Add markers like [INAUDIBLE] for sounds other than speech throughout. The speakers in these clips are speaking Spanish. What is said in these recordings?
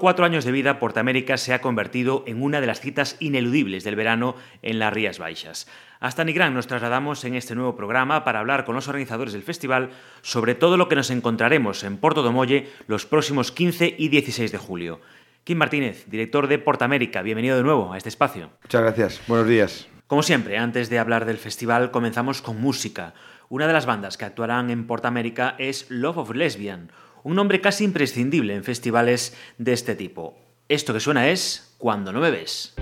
Cuatro años de vida, Portamérica se ha convertido en una de las citas ineludibles del verano en las Rías Baixas. Hasta Nigrán nos trasladamos en este nuevo programa para hablar con los organizadores del festival sobre todo lo que nos encontraremos en Porto do Molle los próximos 15 y 16 de julio. Kim Martínez, director de Portamérica, bienvenido de nuevo a este espacio. Muchas gracias, buenos días. Como siempre, antes de hablar del festival, comenzamos con música. Una de las bandas que actuarán en Portamérica es Love of Lesbian, un nombre casi imprescindible en festivales de este tipo. Esto que suena es Cuando no me ves.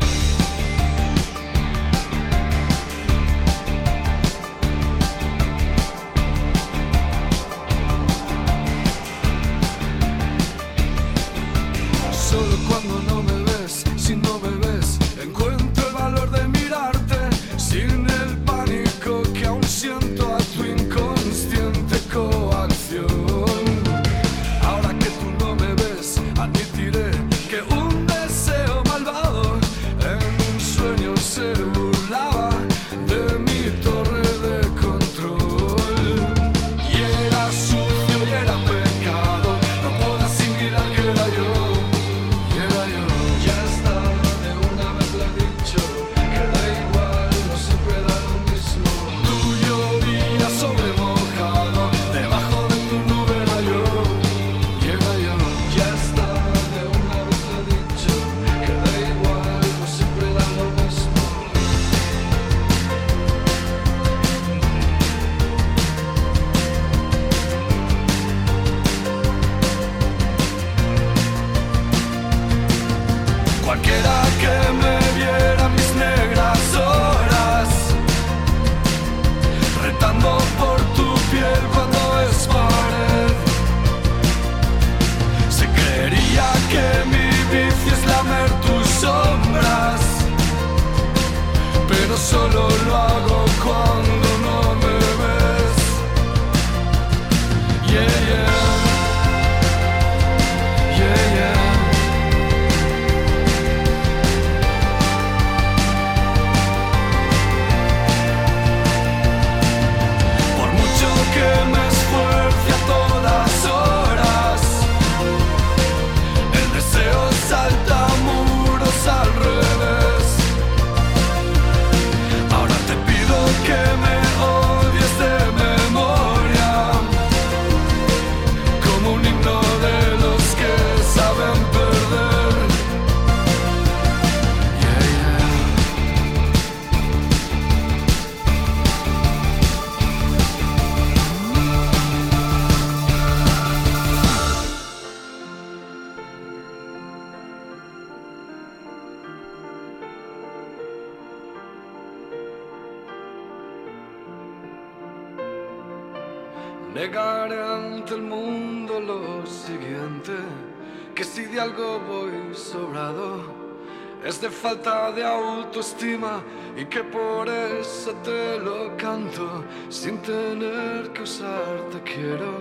Falta de autoestima y que por eso te lo canto sin tener que usarte quiero.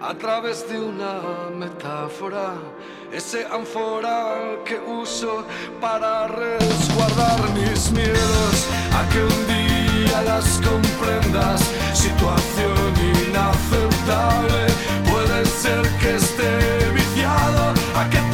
A través de una metáfora ese ánfora que uso para resguardar mis miedos a que un día las comprendas situación inaceptable puede ser que esté viciado a que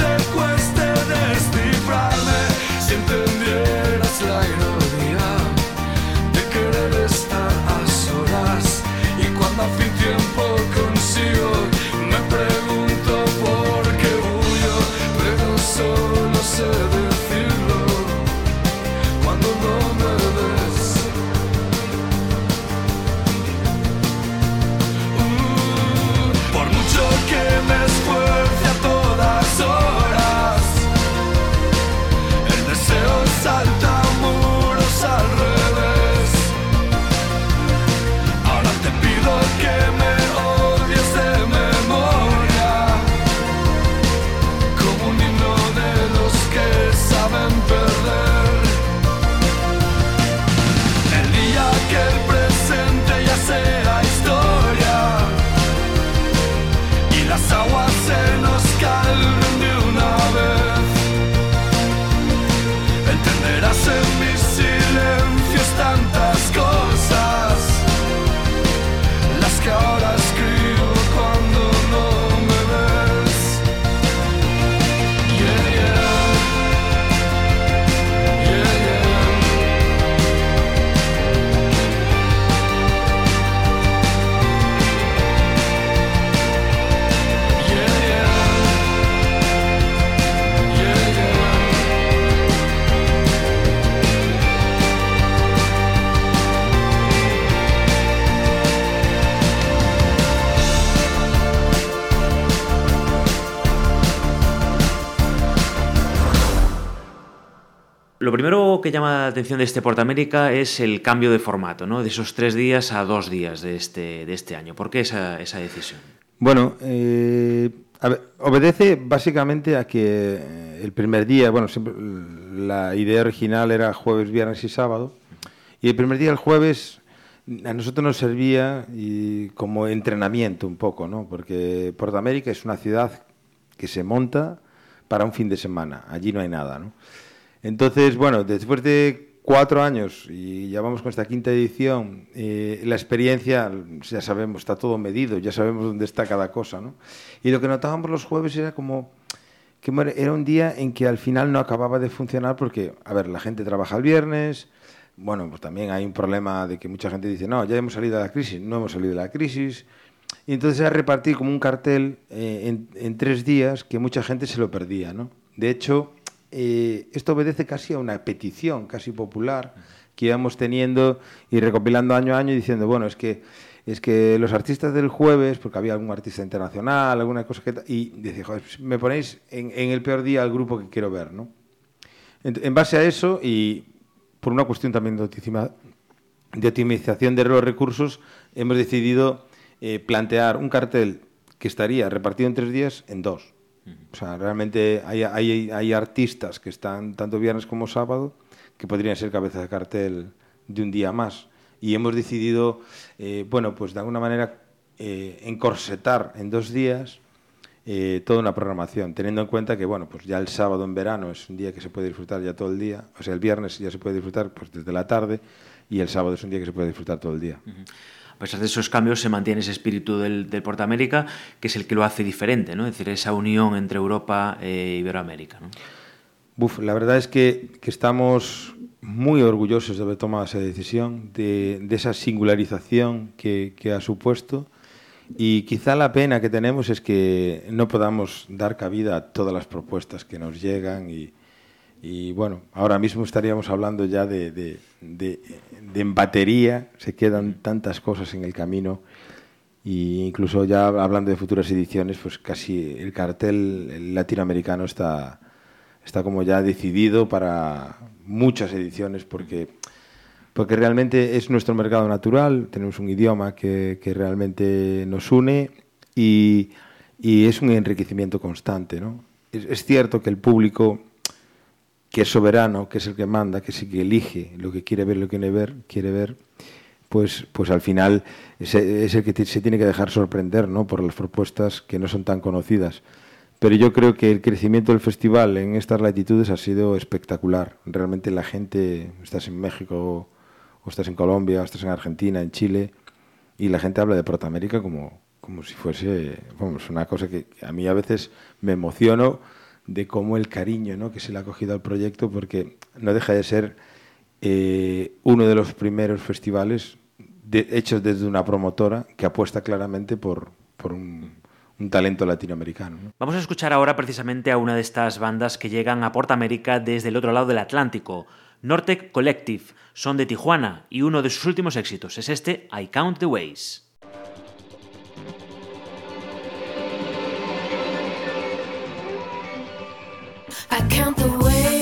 primero que llama la atención de este Portamérica es el cambio de formato, ¿no? de esos tres días a dos días de este, de este año. ¿Por qué esa, esa decisión? Bueno, eh, a ver, obedece básicamente a que eh, el primer día, bueno, siempre, la idea original era jueves, viernes y sábado, y el primer día, el jueves, a nosotros nos servía y como entrenamiento un poco, ¿no? Porque Portamérica es una ciudad que se monta para un fin de semana, allí no hay nada, ¿no? Entonces, bueno, después de cuatro años y ya vamos con esta quinta edición, eh, la experiencia, ya sabemos, está todo medido, ya sabemos dónde está cada cosa, ¿no? Y lo que notábamos los jueves era como que era un día en que al final no acababa de funcionar porque, a ver, la gente trabaja el viernes, bueno, pues también hay un problema de que mucha gente dice, no, ya hemos salido de la crisis, no hemos salido de la crisis, y entonces era repartir como un cartel eh, en, en tres días que mucha gente se lo perdía, ¿no? De hecho, eh, esto obedece casi a una petición casi popular que íbamos teniendo y recopilando año a año diciendo, bueno, es que es que los artistas del jueves, porque había algún artista internacional, alguna cosa que... Y dice, joder, me ponéis en, el peor día al grupo que quiero ver, ¿no? En, base a eso y por una cuestión también de, de optimización de los recursos, hemos decidido eh, plantear un cartel que estaría repartido en tres días en dos. O sea, realmente hay, hay, artistas que están tanto viernes como sábado que podrían ser cabeza de cartel de un día más. Y hemos decidido, eh, bueno, pues de alguna manera eh, encorsetar en dos días eh, toda una programación, teniendo en cuenta que, bueno, pues ya el sábado en verano es un día que se puede disfrutar ya todo el día, o sea, el viernes ya se puede disfrutar pues desde la tarde y el sábado es un día que se puede disfrutar todo el día. Pesar de esos cambios, se mantiene ese espíritu del, del Portamérica, que es el que lo hace diferente, ¿no? Es decir, esa unión entre Europa e Iberoamérica, ¿no? Buf, la verdad es que, que, estamos muy orgullosos de haber tomado esa decisión, de, de esa singularización que, que, ha supuesto. Y quizá la pena que tenemos es que no podamos dar cabida a todas las propuestas que nos llegan y, y bueno, ahora mismo estaríamos hablando ya de, de, de, de, en batería, se quedan tantas cosas en el camino. Y incluso ya hablando de futuras ediciones, pues casi el cartel latinoamericano está, está como ya decidido para muchas ediciones porque, porque realmente es nuestro mercado natural, tenemos un idioma que, que realmente nos une y, y, es un enriquecimiento constante. ¿no? Es, es cierto que el público que es soberano, que es el que manda, que es que elige lo que quiere ver, lo que quiere ver, quiere ver pues, pues al final es, es el que se tiene que dejar sorprender ¿no? por las propuestas que no son tan conocidas. Pero yo creo que el crecimiento del festival en estas latitudes ha sido espectacular. Realmente la gente, estás en México, o estás en Colombia, o estás en Argentina, en Chile, y la gente habla de Protamérica como, como si fuese vamos, una cosa que a mí a veces me emociono de cómo el cariño ¿no? que se le ha cogido al proyecto, porque no deja de ser eh, uno de los primeros festivales hechos desde una promotora que apuesta claramente por, por un, talento latinoamericano. ¿no? Vamos a escuchar ahora precisamente a una de estas bandas que llegan a Portamérica desde el otro lado del Atlántico. Nortec Collective son de Tijuana y uno de sus últimos éxitos es este I Count the Ways. I count the ways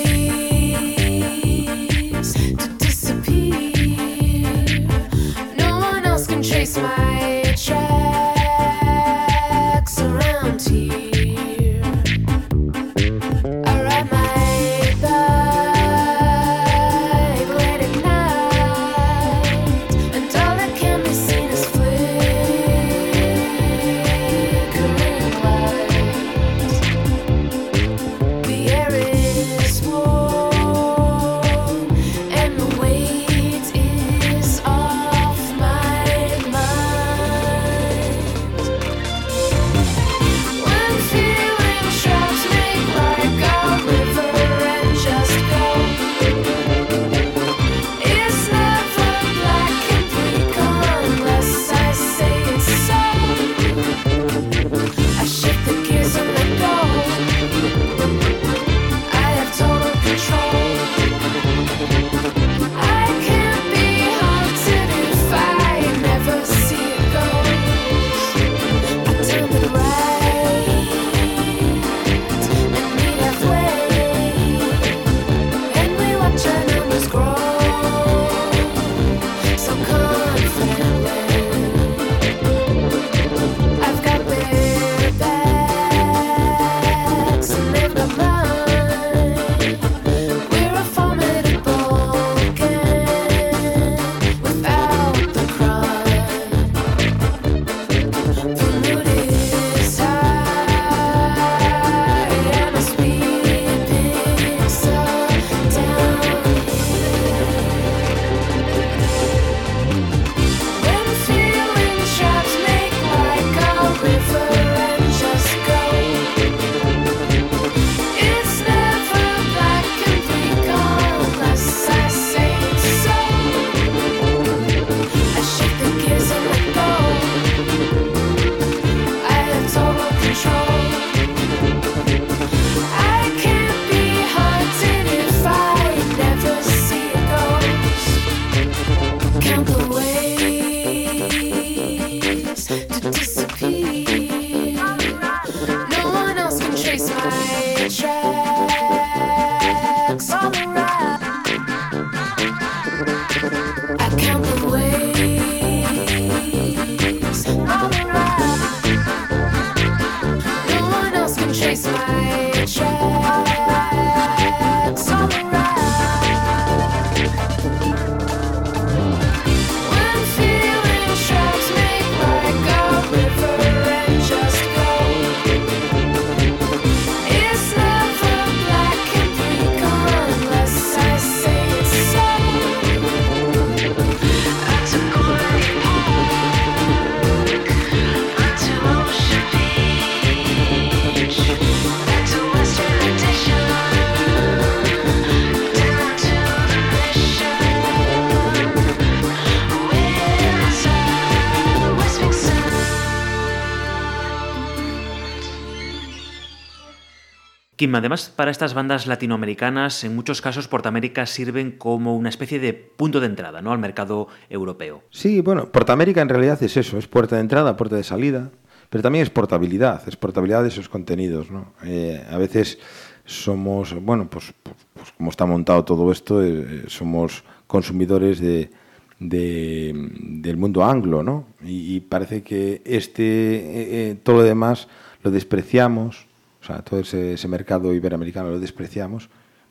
Kim, además, para estas bandas latinoamericanas, en muchos casos Portamérica sirven como una especie de punto de entrada ¿no? al mercado europeo. Sí, bueno, Portamérica en realidad es eso, es puerta de entrada, puerta de salida, pero también es portabilidad, es portabilidad de esos contenidos. ¿no? Eh, a veces somos, bueno, pues, pues, pues, como está montado todo esto, eh, somos consumidores de, del mundo anglo, ¿no? Y, parece que este, eh, eh, todo lo demás lo despreciamos, o sea, todo ese, mercado iberoamericano lo despreciamos.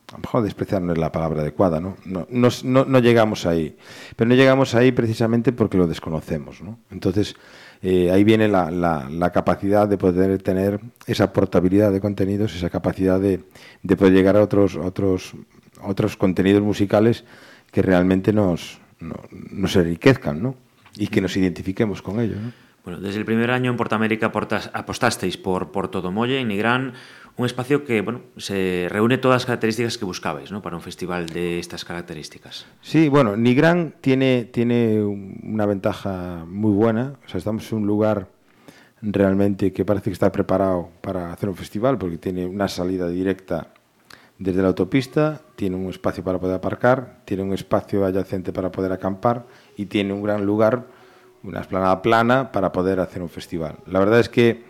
A lo mejor despreciar no es la palabra adecuada, ¿no? No, no, no llegamos ahí. Pero no llegamos ahí precisamente porque lo desconocemos, ¿no? Entonces, eh, ahí viene la, la, capacidad de poder tener esa portabilidad de contenidos, esa capacidad de, de poder llegar a otros, otros, otros contenidos musicales que realmente nos, nos enriquezcan ¿no? y que nos identifiquemos con ellos. Bueno, desde el primer año en Portamérica apostasteis por Porto Domolle, en Nigrán, un espacio que bueno, se reúne todas las características que buscabais ¿no? para un festival de estas características. Sí, bueno, Nigrán tiene, tiene una ventaja muy buena. O sea, estamos en un lugar realmente que parece que está preparado para hacer un festival porque tiene una salida directa desde la autopista, tiene un espacio para poder aparcar, tiene un espacio adyacente para poder acampar y tiene un gran lugar, una esplanada plana para poder hacer un festival. La verdad es que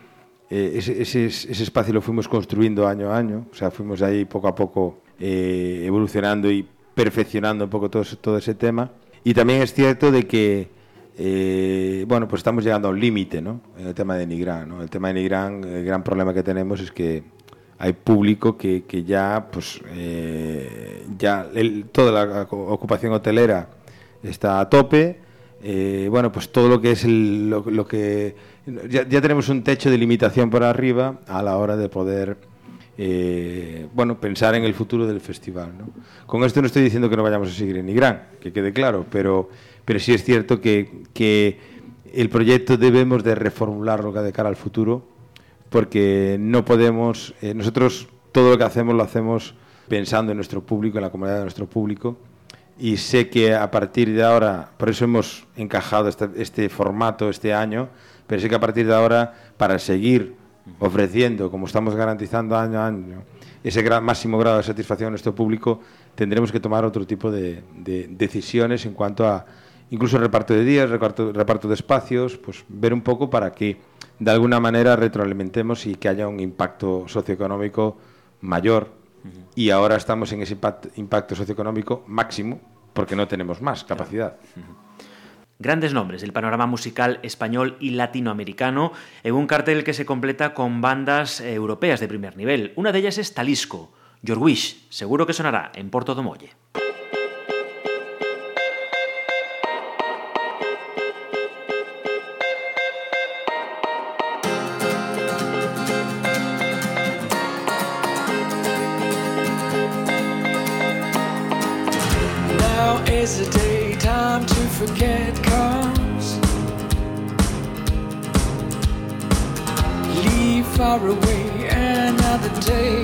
eh, ese, espacio lo fuimos construyendo año a año, o sea, fuimos ahí poco a poco eh, evolucionando y perfeccionando un poco todo, ese tema. Y también es cierto de que, eh, bueno, pues estamos llegando a un límite, ¿no? En el tema de Nigrán. El tema de Nigrán, el gran problema que tenemos es que hay público que, que ya, pues, ya toda la ocupación hotelera está a tope. Bueno, pues todo lo que es lo, lo que ya, tenemos un techo de limitación por arriba a la hora de poder eh, bueno, pensar en el futuro del festival. ¿no? Con esto no estoy diciendo que no vayamos a seguir en Nigrán, que quede claro, pero, pero sí es cierto que, que el proyecto debemos de reformularlo de cara al futuro, porque no podemos, eh, nosotros todo lo que hacemos lo hacemos pensando en nuestro público, en la comunidad de nuestro público, y sé que a partir de ahora, por eso hemos encajado este, este formato este año, pero sí que a partir de ahora, para seguir ofreciendo, como estamos garantizando año a año, ese gran, máximo grado de satisfacción a nuestro público, tendremos que tomar otro tipo de, decisiones en cuanto a incluso reparto de días, reparto, reparto de espacios, pues ver un poco para que de alguna manera retroalimentemos y que haya un impacto socioeconómico mayor. Y ahora estamos en ese impacto, socioeconómico máximo porque no tenemos más capacidad grandes nombres del panorama musical español y latinoamericano en un cartel que se completa con bandas europeas de primer nivel. Una de ellas es Talisco. Your Wish, seguro que sonará en Porto Domolle. Far away, another day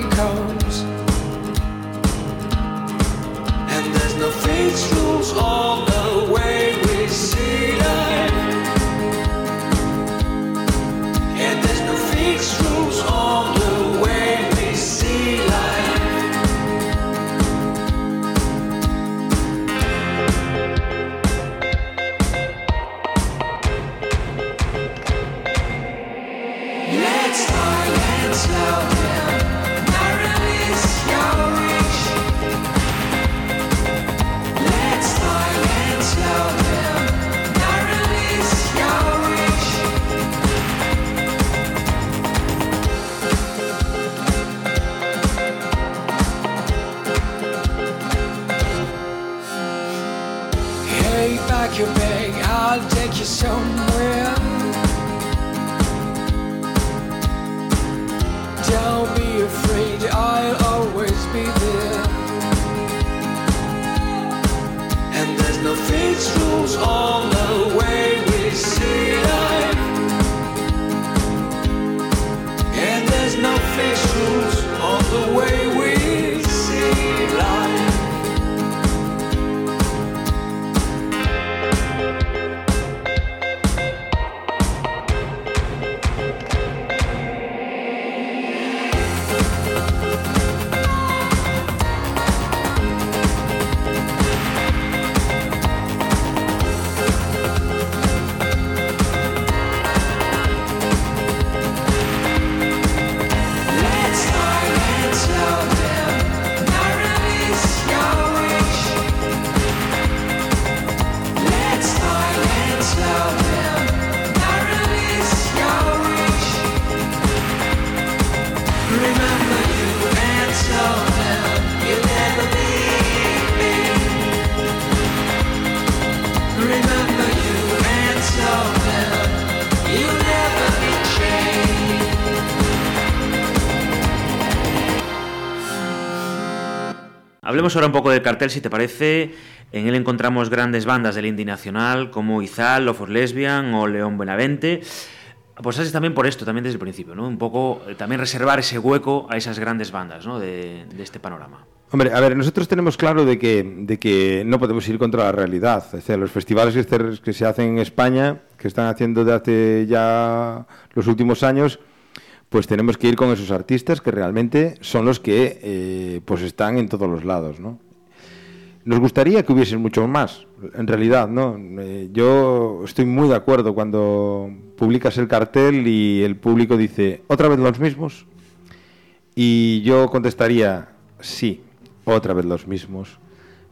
I'll take you somewhere. Don't be Hablemos ahora un poco del cartel, si te parece. En él encontramos grandes bandas del indie nacional como Izal, Love for Lesbian o León Buenavente. Es también por esto, también desde el principio, ¿no? Un poco eh, también reservar ese hueco a esas grandes bandas, ¿no? De, este panorama. Hombre, a ver, nosotros tenemos claro de que, de que no podemos ir contra la realidad. O sea, los festivales que se hacen en España, que están haciendo de hace ya los últimos años, pues tenemos que ir con esos artistas que realmente son los que eh, pues están en todos los lados, ¿no? Nos gustaría que hubiesen muchos más, en realidad, ¿no? Eh, yo estoy muy de acuerdo cuando publicas el cartel y el público dice, ¿otra vez los mismos? Y yo contestaría, sí, otra vez los mismos,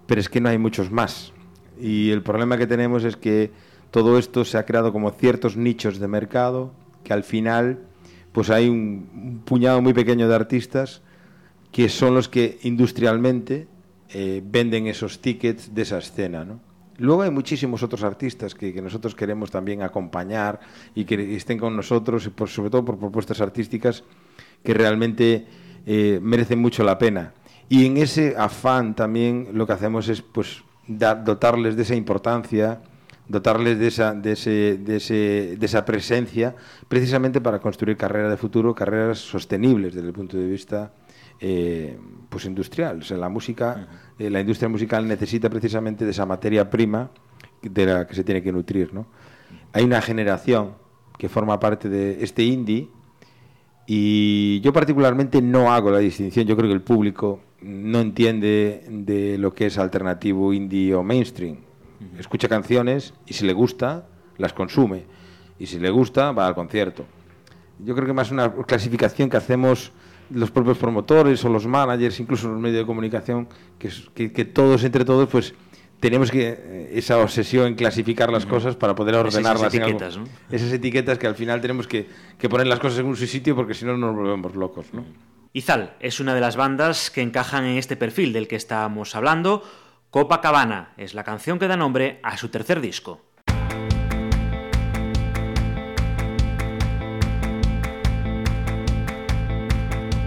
pero es que no hay muchos más. Y el problema que tenemos es que todo esto se ha creado como ciertos nichos de mercado que al final pues hay un, puñado muy pequeño de artistas que son los que industrialmente eh, venden esos tickets de esa escena, ¿no? Luego hay muchísimos otros artistas que, nosotros queremos también acompañar y que estén con nosotros, por, sobre todo por propuestas artísticas que realmente eh, merecen mucho la pena. Y en ese afán también lo que hacemos es pues dotarles de esa importancia, dotarles de esa, de, ese, de, ese, de esa presencia, precisamente para construir carreras de futuro, carreras sostenibles desde el punto de vista eh, pues industrial. O sea, la música, eh, la industria musical necesita precisamente de esa materia prima de la que se tiene que nutrir. ¿no? Hay una generación que forma parte de este indie y yo particularmente no hago la distinción. Yo creo que el público no entiende de lo que es alternativo indie o mainstream escucha canciones y si le gusta, las consume. Y si le gusta, va al concierto. Yo creo que más una clasificación que hacemos los propios promotores o los managers, incluso los medios de comunicación, que, que, todos, entre todos, pues tenemos que eh, esa obsesión en clasificar las cosas para poder ordenarlas. Esas etiquetas, Esas etiquetas que al final tenemos que, que, poner las cosas en un sitio porque si no nos volvemos locos. ¿no? Izal es una de las bandas que encajan en este perfil del que estamos hablando Copacabana es la canción que da nombre a su tercer disco.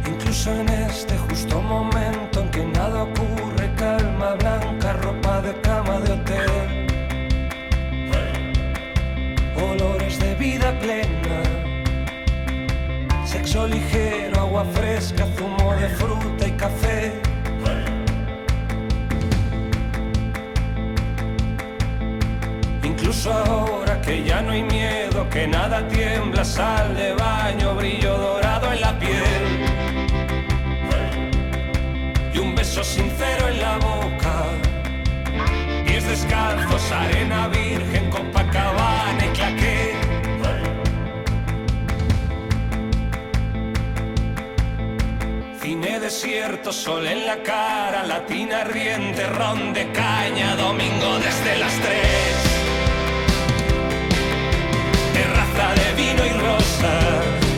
Incluso en este justo momento en que nada ocurre, calma blanca, ropa de cama de hotel, olores de vida plena, sexo ligero, agua fresca, Ahora que ya no hay miedo, que nada tiembla, sal de baño, brillo dorado en la piel. Y un beso sincero en la boca. Pies descalzos, arena virgen, Copacabana y claqué. Cine desierto, sol en la cara, latina ardiente, ron de caña, domingo desde las tres. De vino y rosas.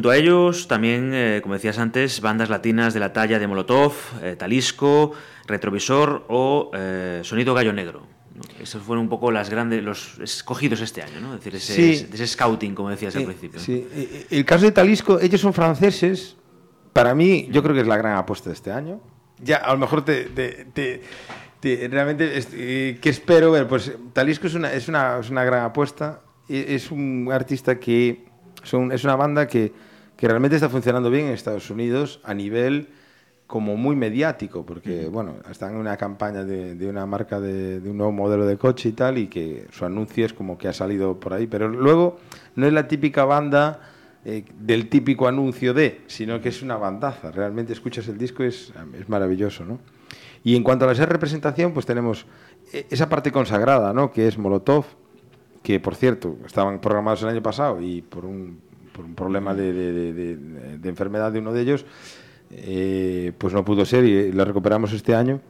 Junto a ellos también, eh, como decías antes, bandas latinas de la talla de Molotov, eh, Talisco, Retrovisor o eh, Sonido Gallo Negro. Esos fueron un poco las grandes, los escogidos este año, ¿no? Es decir, ese, Sí. ese scouting, como decías al Eh, principio. sí. Eh, El caso de Talisco, ellos son franceses. Para mí, yo creo que es la gran apuesta de este año. Ya, a lo mejor te. te- te- te- realmente, eh, ¿qué espero ver? Pues Talisco es una, es una, es una gran apuesta. E- Es un artista que. Son, es una banda que, que realmente está funcionando bien en Estados Unidos a nivel como muy mediático, porque bueno, están en una campaña de, de una marca de, de un nuevo modelo de coche y tal, y que su anuncio es como que ha salido por ahí, pero luego no es la típica banda eh, del típico anuncio de, sino que es una bandaza, realmente escuchas el disco, es, es maravilloso, ¿no? Y en cuanto a la representación, pues tenemos eh, esa parte consagrada, ¿no? Que es Molotov, que por cierto estaban programados el año pasado y por un, por un problema de, de- de- de- enfermedad de uno de ellos, eh, pues no pudo ser y la recuperamos este año.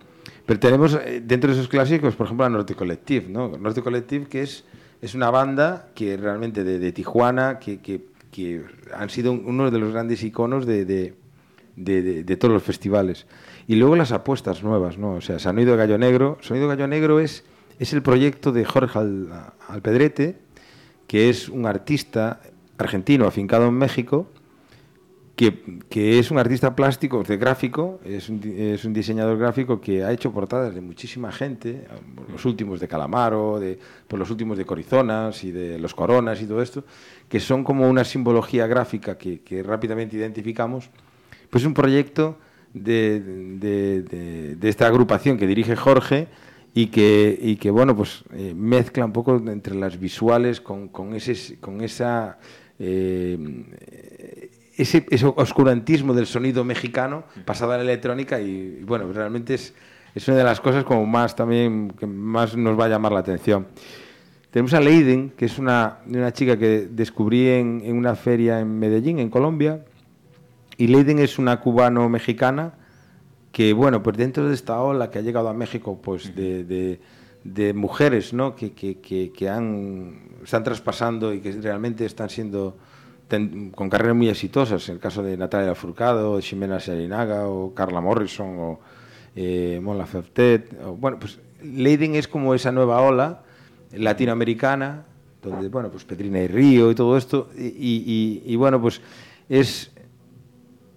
Pero tenemos eh, dentro de esos clásicos, por ejemplo, a Norte Collective, ¿no? Norte Collective, que es, es una banda que realmente de, Tijuana, que, que- que han sido un- uno de los grandes iconos de todos los festivales. Y luego las apuestas nuevas, ¿no? O sea, Sonido Gallo Negro. Sonido Gallo Negro es, es el proyecto de Jorge Al- Alpedrete, que es un artista argentino afincado en México, que, que es un artista plástico, de gráfico, es un, diseñador gráfico que ha hecho portadas de muchísima gente, los últimos de Calamaro, de, por los últimos de Corizonas y de los Coronas y todo esto, que son como una simbología gráfica que, rápidamente identificamos. Pues es un proyecto de, de- de- de esta agrupación que dirige Jorge y que, y que bueno, pues eh, mezcla un poco entre las visuales con, con, ese, con esa... eh, ese, ese oscurantismo del sonido mexicano pasado a la electrónica y, bueno, realmente es, es una de las cosas como más también que más nos va a llamar la atención. Tenemos a Leiden, que es una, una chica que descubrí en, una feria en Medellín, en Colombia, y Leiden es una cubano-mexicana que, bueno, pues dentro de esta ola que ha llegado a México, pues de, mujeres, ¿no? Que, que, que han, están traspasando y que realmente están siendo con carreras muy exitosas. El caso de Natalia Furcado, Ximena Sarinaga o Carla Morrison o eh, Mon Bueno, pues Leiden es como esa nueva ola latinoamericana, donde, bueno, pues Petrina y Río y todo esto. Y- y, bueno, pues es,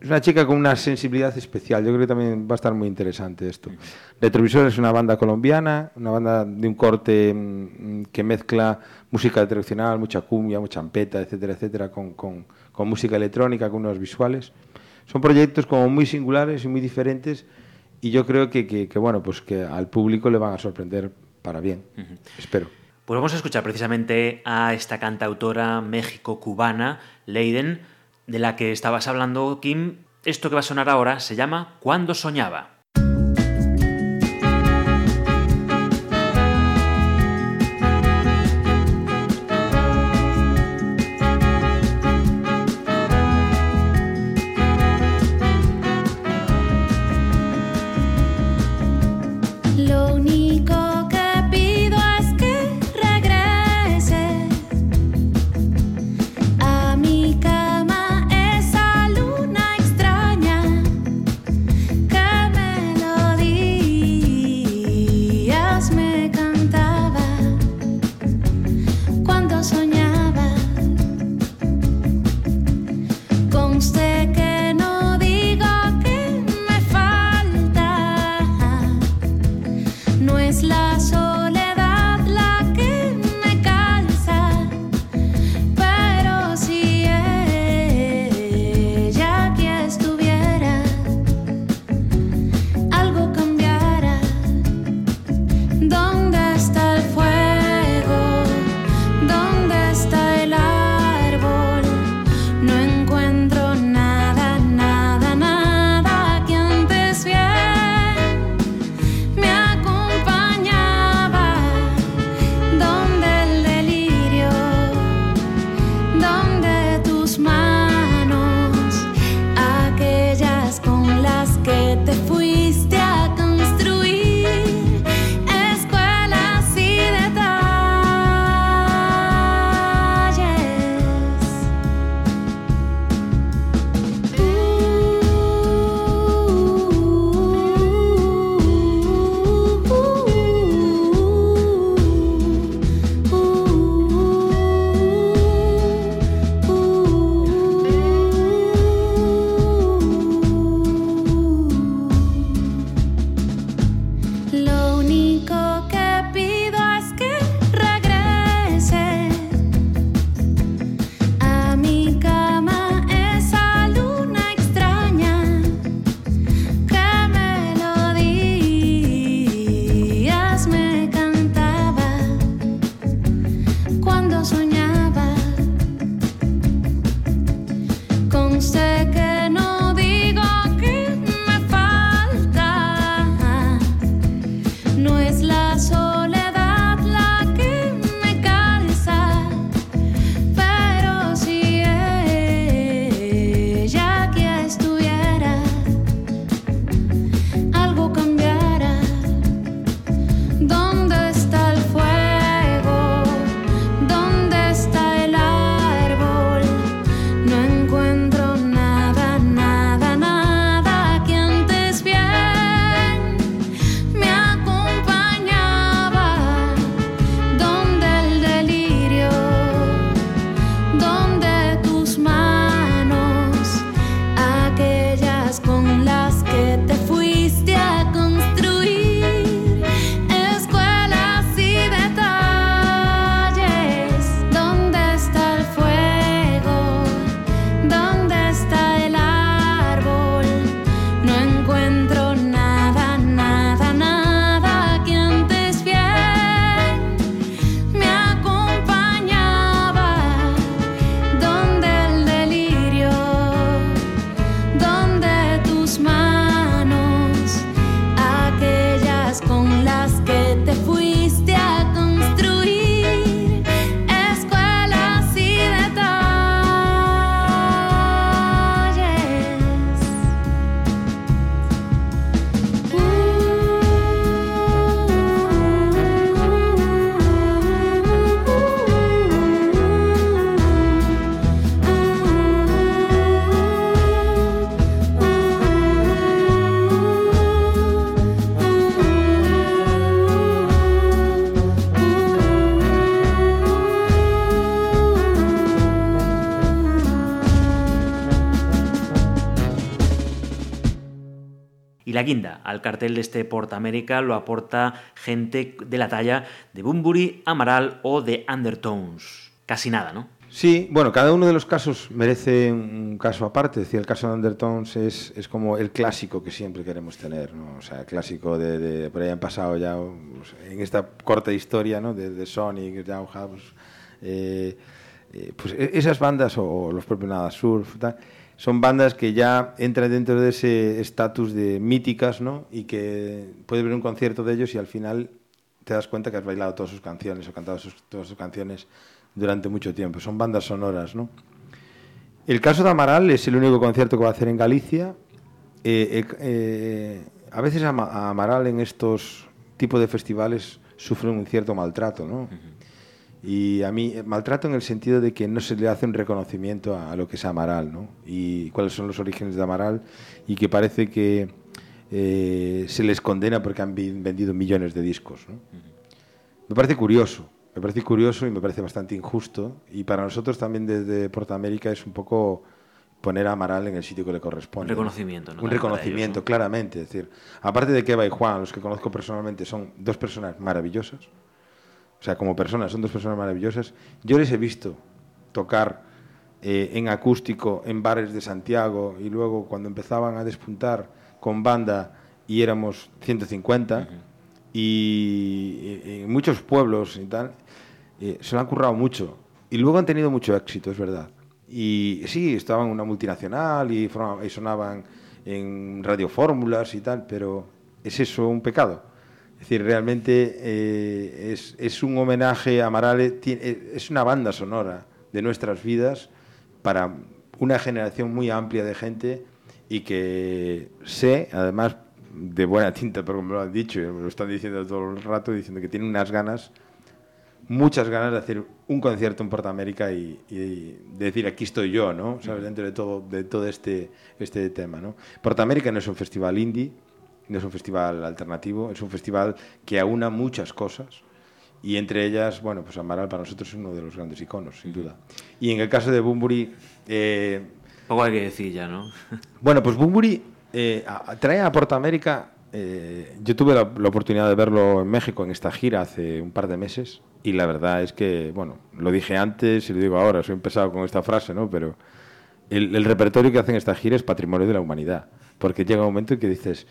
es una chica con una sensibilidad especial. Yo creo que también va a estar muy interesante esto. Retrovisor es una banda colombiana, una banda de un corte mm, que mezcla música tradicional, mucha cumbia, mucha champeta, etcétera, etcétera, con, con- con música electrónica, con unos visuales. Son proyectos como muy singulares y muy diferentes y yo creo que, que- que, bueno, pues que al público le van a sorprender para bien. Espero. Pues vamos a escuchar precisamente a esta cantautora México-cubana, Leiden, de la que estabas hablando, Kim. Esto que va a sonar ahora se llama Cuando soñaba. La guinda al cartel de este Portamérica lo aporta gente de la talla de Bumburi, Amaral o de Undertones. Casi nada, ¿no? Sí, bueno, cada uno de los casos merece un caso aparte. Es el caso de Undertones es, es como el clásico que siempre queremos tener, ¿no? O sea, el clásico de, por ahí han pasado ya, pues, en esta corta historia, ¿no? De, Sonic, Jauhabs, eh, eh, pues e- esas bandas, o, o los propios Nada Surf, tal, son bandas que ya entran dentro de ese estatus de míticas, ¿no? Y que puedes ver un concierto de ellos y al final te das cuenta que has bailado todas sus canciones o cantado sus- todas sus canciones durante mucho tiempo. Son bandas sonoras, ¿no? El caso de Amaral es el único concierto que va a hacer en Galicia. Eh, eh, eh, a veces Amaral en estos tipos de festivales sufre un cierto maltrato, ¿no? Y a mí, eh, maltrato en el sentido de que no se le hace un reconocimiento a, a lo que es Amaral, ¿no? Y cuáles son los orígenes de Amaral y que parece que eh, se les condena porque han vendido millones de discos, ¿no? Me parece curioso, me parece curioso y me parece bastante injusto. Y para nosotros también desde Portamérica es un poco poner a Amaral en el sitio que le corresponde. Un reconocimiento, ¿no? Un reconocimiento, ellos, ¿no? claramente. Es decir, aparte de que Eva y Juan, los que conozco personalmente, son dos personas maravillosas. O sea, como personas, son dos personas maravillosas. Yo les he visto tocar eh, en acústico en bares de Santiago y luego cuando empezaban a despuntar con banda y éramos 150 y, y- en muchos pueblos y tal, eh, se lo han currado mucho y luego han tenido mucho éxito, es verdad. Y sí, estaban en una multinacional y, y sonaban en radiofórmulas y tal, pero ¿es eso un pecado? Es decir, realmente eh, es, es un homenaje a Marale, eh, es una banda sonora de nuestras vidas para una generación muy amplia de gente y que sé, además de buena tinta, pero como lo han dicho, me lo están diciendo todo el rato, diciendo que tienen unas ganas, muchas ganas de hacer un concierto en Portamérica y, y decir aquí estoy yo, ¿no? ¿Sabes? Dentro de todo, de todo este, este tema, ¿no? Portamérica no es un festival indie, no es un festival alternativo, es un festival que aúna muchas cosas y entre ellas, bueno, pues Amaral para nosotros es uno de los grandes iconos, sin duda. Y en el caso de Bumburi, eh, Poco hay que decir ya, ¿no? [LAUGHS] bueno, pues Bumburi eh, a- trae a Portamérica. eh, yo tuve la, la oportunidad de verlo en México en esta gira hace un par de meses y la verdad es que, bueno, lo dije antes y lo digo ahora, soy empezado con esta frase, ¿no? Pero el, el repertorio que hacen esta gira es patrimonio de la humanidad, porque llega un momento en que dices,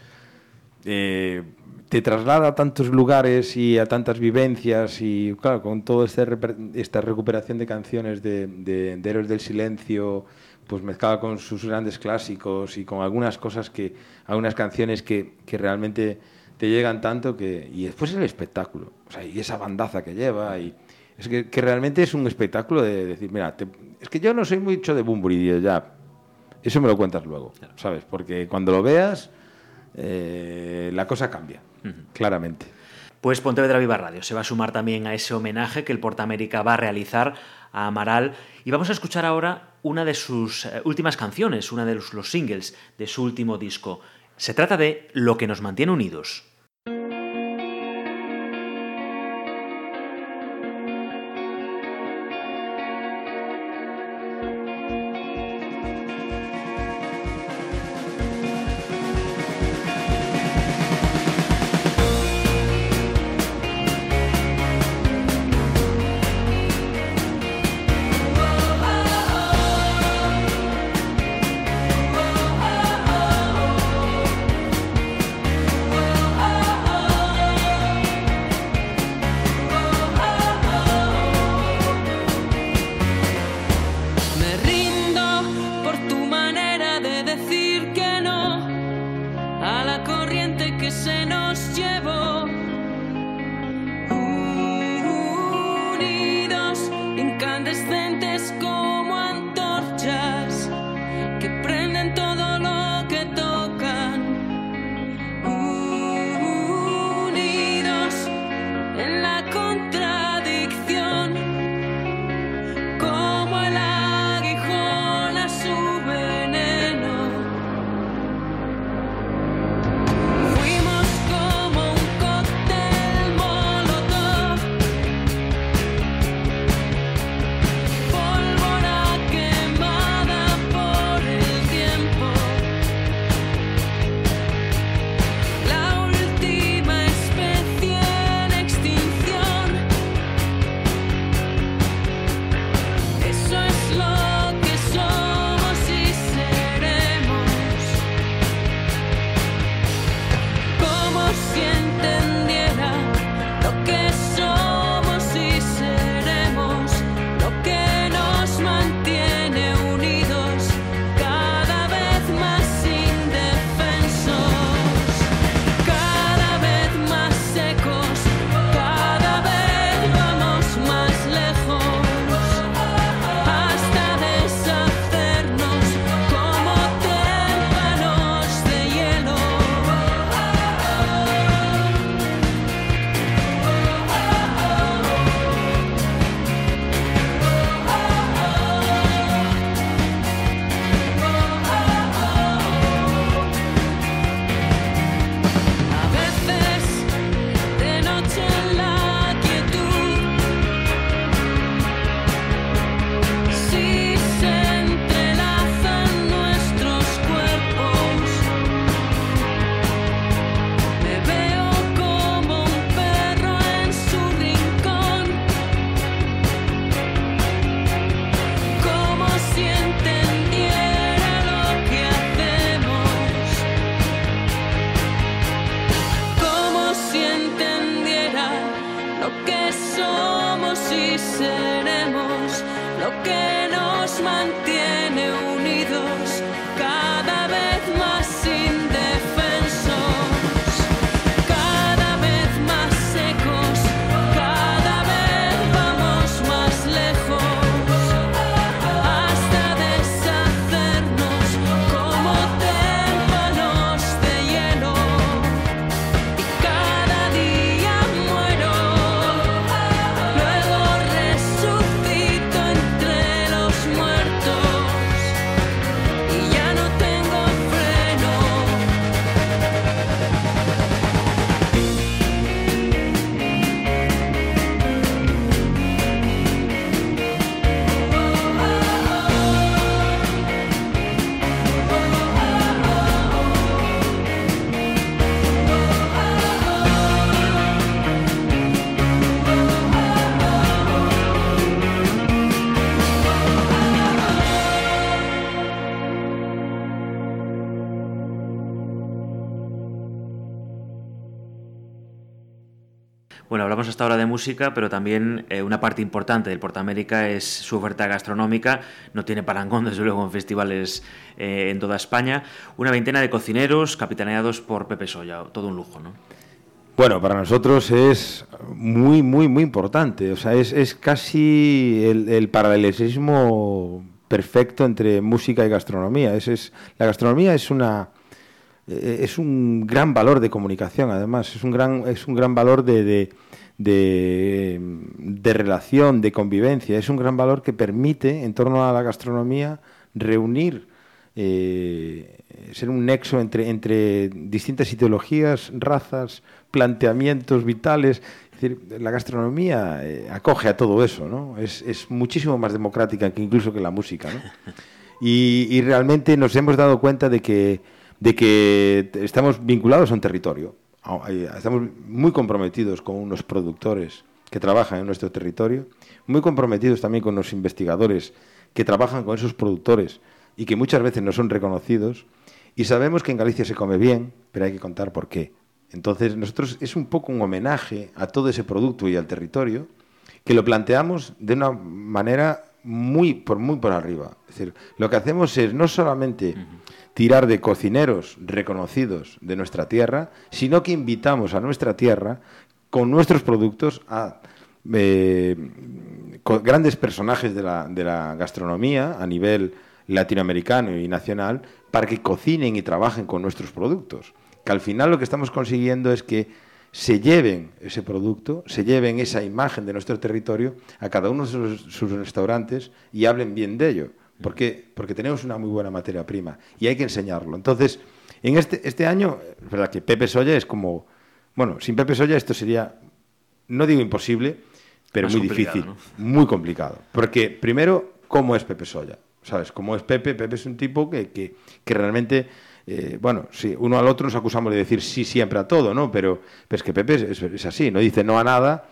eh, te traslada a tantos lugares y a tantas vivencias y claro, con toda este esta recuperación de canciones de, de, de Héroes del Silencio, pues mezclada con sus grandes clásicos y con algunas cosas que, algunas canciones que, que realmente te llegan tanto que... Y después el espectáculo, o sea, y esa bandaza que lleva y... Es que, que realmente es un espectáculo de decir, mira, te- es que yo no soy mucho de Bumburi, ya, eso me lo cuentas luego, ¿sabes? Porque cuando lo veas, eh, la cosa cambia, claramente. Pues Pontevedra Viva Radio se va a sumar también a ese homenaje que el Portamérica va a realizar a Amaral. Y vamos a escuchar ahora una de sus eh, últimas canciones, una de los, los singles de su último disco. Se trata de Lo que nos mantiene unidos. Música, pero también eh, una parte importante del Portamérica es su oferta gastronómica. No tiene parangón, [LAUGHS] desde luego, en festivales eh, en toda España. Una veintena de cocineros capitaneados por Pepe Soya. Todo un lujo, ¿no? Bueno, para nosotros es muy, muy, muy importante. O sea, es, casi el, el paralelismo perfecto entre música y gastronomía. Es, es, la gastronomía es una eh, es un gran valor de comunicación, además, es un gran, es un gran valor de, de, de relación, de convivencia, es un gran valor que permite, en torno a la gastronomía, reunir, eh, ser un nexo entre, entre distintas ideologías, razas, planteamientos vitales. Es decir, la gastronomía eh, acoge a todo eso, ¿no? Es, es, muchísimo más democrática que incluso que la música, ¿no? [LAUGHS] Y, y realmente nos hemos dado cuenta de que de que estamos vinculados a un territorio. Estamos muy comprometidos con unos productores que trabajan en nuestro territorio, muy comprometidos también con los investigadores que trabajan con esos productores y que muchas veces no son reconocidos. Y sabemos que en Galicia se come bien, pero hay que contar por qué. Entonces, nosotros es un poco un homenaje a todo ese producto y al territorio que lo planteamos de una manera muy por muy por arriba. Es decir, lo que hacemos es no solamente tirar de cocineros reconocidos de nuestra tierra, sino que invitamos a nuestra tierra con nuestros productos a eh, grandes personajes de la, de la gastronomía a nivel latinoamericano y nacional para que cocinen y trabajen con nuestros productos. Que al final lo que estamos consiguiendo es que se lleven ese producto, se lleven esa imagen de nuestro territorio a cada uno de sus restaurantes y hablen bien de ello. Porque, porque tenemos una muy buena materia prima y hay que enseñarlo. Entonces, en este, este año, es verdad que Pepe Soya es como. Bueno, sin Pepe Soya esto sería, no digo imposible, pero Más muy difícil, ¿no? muy complicado. Porque, primero, ¿cómo es Pepe Soya? ¿Sabes? ¿Cómo es Pepe? Pepe es un tipo que, que, que realmente. Eh, bueno, sí, uno al otro nos acusamos de decir sí siempre a todo, ¿no? Pero, pero es que Pepe es, es, es así, no dice no a nada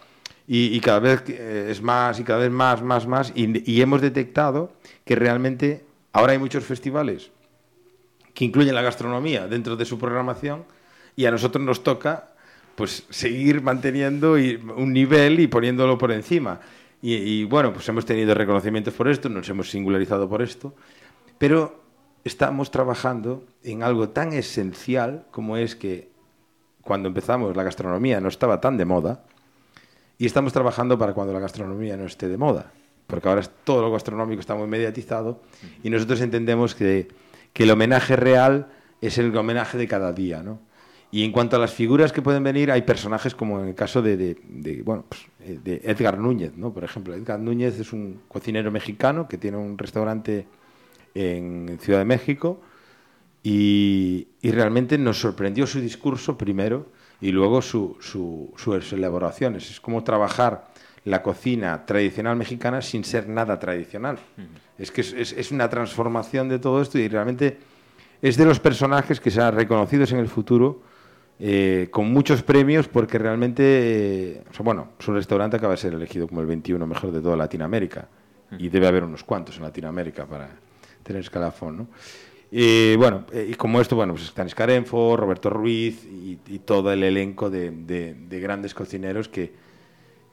y, cada vez eh, es más y cada vez más, más, más. Y, hemos detectado que realmente ahora hay muchos festivales que incluyen la gastronomía dentro de su programación y a nosotros nos toca pues seguir manteniendo un nivel y poniéndolo por encima. Y, y, bueno, pues hemos tenido reconocimientos por esto, nos hemos singularizado por esto, pero estamos trabajando en algo tan esencial como es que cuando empezamos la gastronomía no estaba tan de moda y estamos trabajando para cuando la gastronomía no esté de moda, porque ahora todo lo gastronómico está muy mediatizado y nosotros entendemos que, que el homenaje real es el homenaje de cada día, ¿no? Y en cuanto a las figuras que pueden venir, hay personajes como en el caso de, bueno, pues, eh, de Edgar Núñez, ¿no? Por ejemplo, Edgar Núñez es un cocinero mexicano que tiene un restaurante en Ciudad de México y, y realmente nos sorprendió su discurso primero y luego su- su- sus elaboraciones. Es como trabajar la cocina tradicional mexicana sin ser nada tradicional. Es que es, es- es una transformación de todo esto y realmente es de los personajes que serán reconocidos en el futuro eh, con muchos premios porque realmente, eh, o sea, bueno, su restaurante acaba de ser elegido como el 21 mejor de toda Latinoamérica y debe haber unos cuantos en Latinoamérica para tener escalafón, ¿no? Y bueno, y como esto, bueno, pues están Escarenfo, Roberto Ruiz y, y todo el elenco de, de- de grandes cocineros que,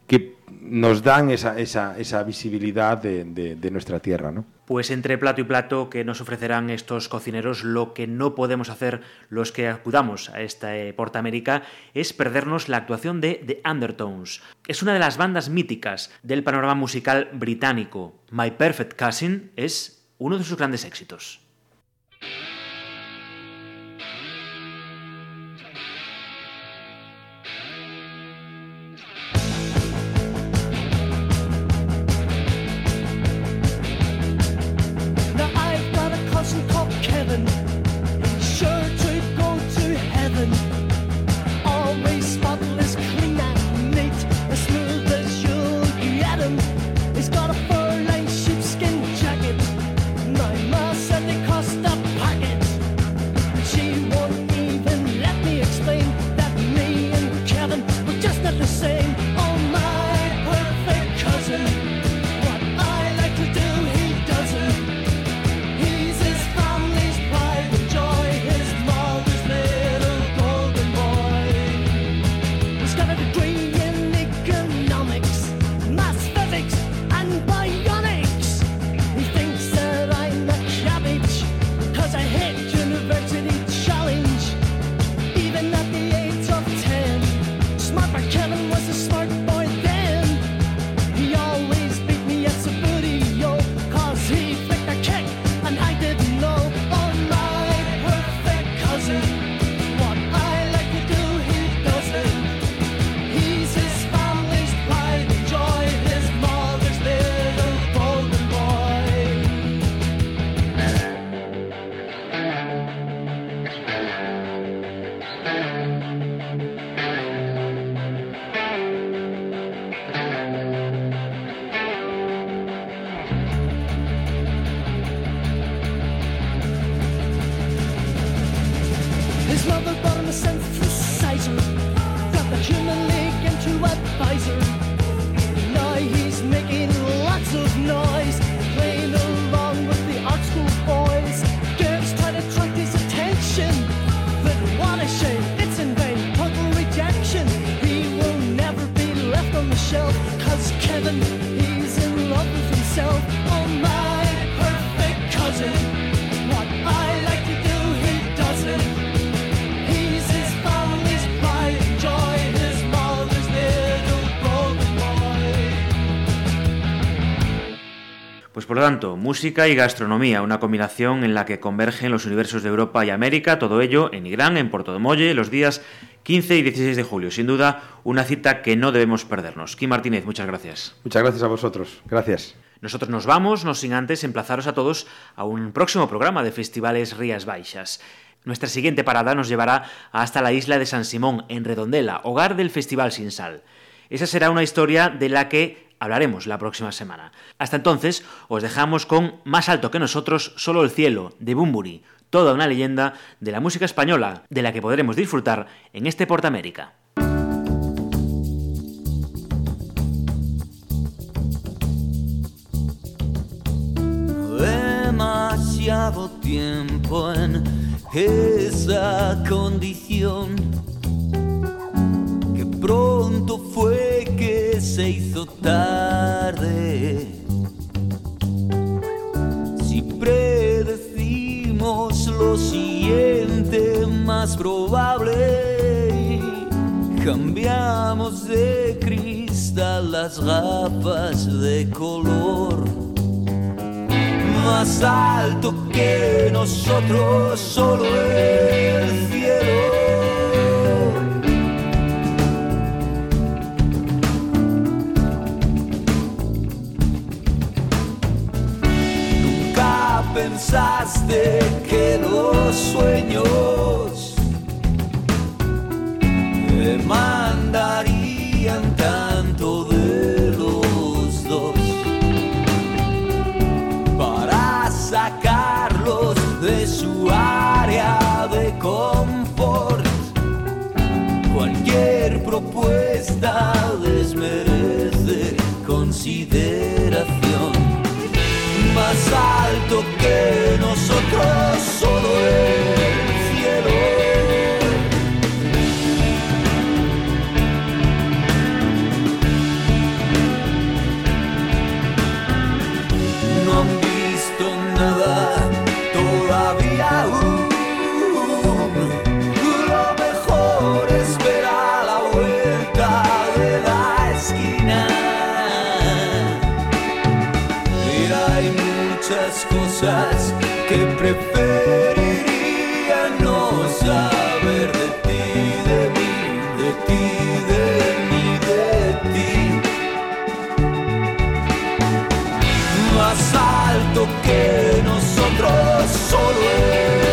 que nos dan esa, esa, esa visibilidad de, de- de nuestra tierra, ¿no? Pues entre plato y plato que nos ofrecerán estos cocineros, lo que no podemos hacer los que acudamos a esta eh, Porta América es perdernos la actuación de The Undertones. Es una de las bandas míticas del panorama musical británico. My Perfect Cousin es uno de sus grandes éxitos. Yeah. Tanto, música y gastronomía, una combinación en la que convergen los universos de Europa y América, todo ello en Igrán, en Porto de Molle, los días 15 y 16 de julio. Sin duda, una cita que no debemos perdernos. Kim Martínez, muchas gracias. Muchas gracias a vosotros. Gracias. Nosotros nos vamos, no sin antes emplazaros a todos a un próximo programa de Festivales Rías Baixas. Nuestra siguiente parada nos llevará hasta la isla de San Simón, en Redondela, hogar del Festival Sin Sal. Esa será una historia de la que hablaremos la próxima semana. Hasta entonces, os dejamos con Más alto que nosotros, solo el cielo, de Bumburi, toda una leyenda de la música española, de la que podremos disfrutar en este Portamérica. demasiado. Hizo tarde. Si predecimos lo siguiente más probable, cambiamos de cristal las gafas de color. Más alto que nosotros, solo el cielo. Pensaste que los sueños demandarían tanto de los dos para sacarlos de su área de confort. Cualquier propuesta más alto que nosotros, solo el solo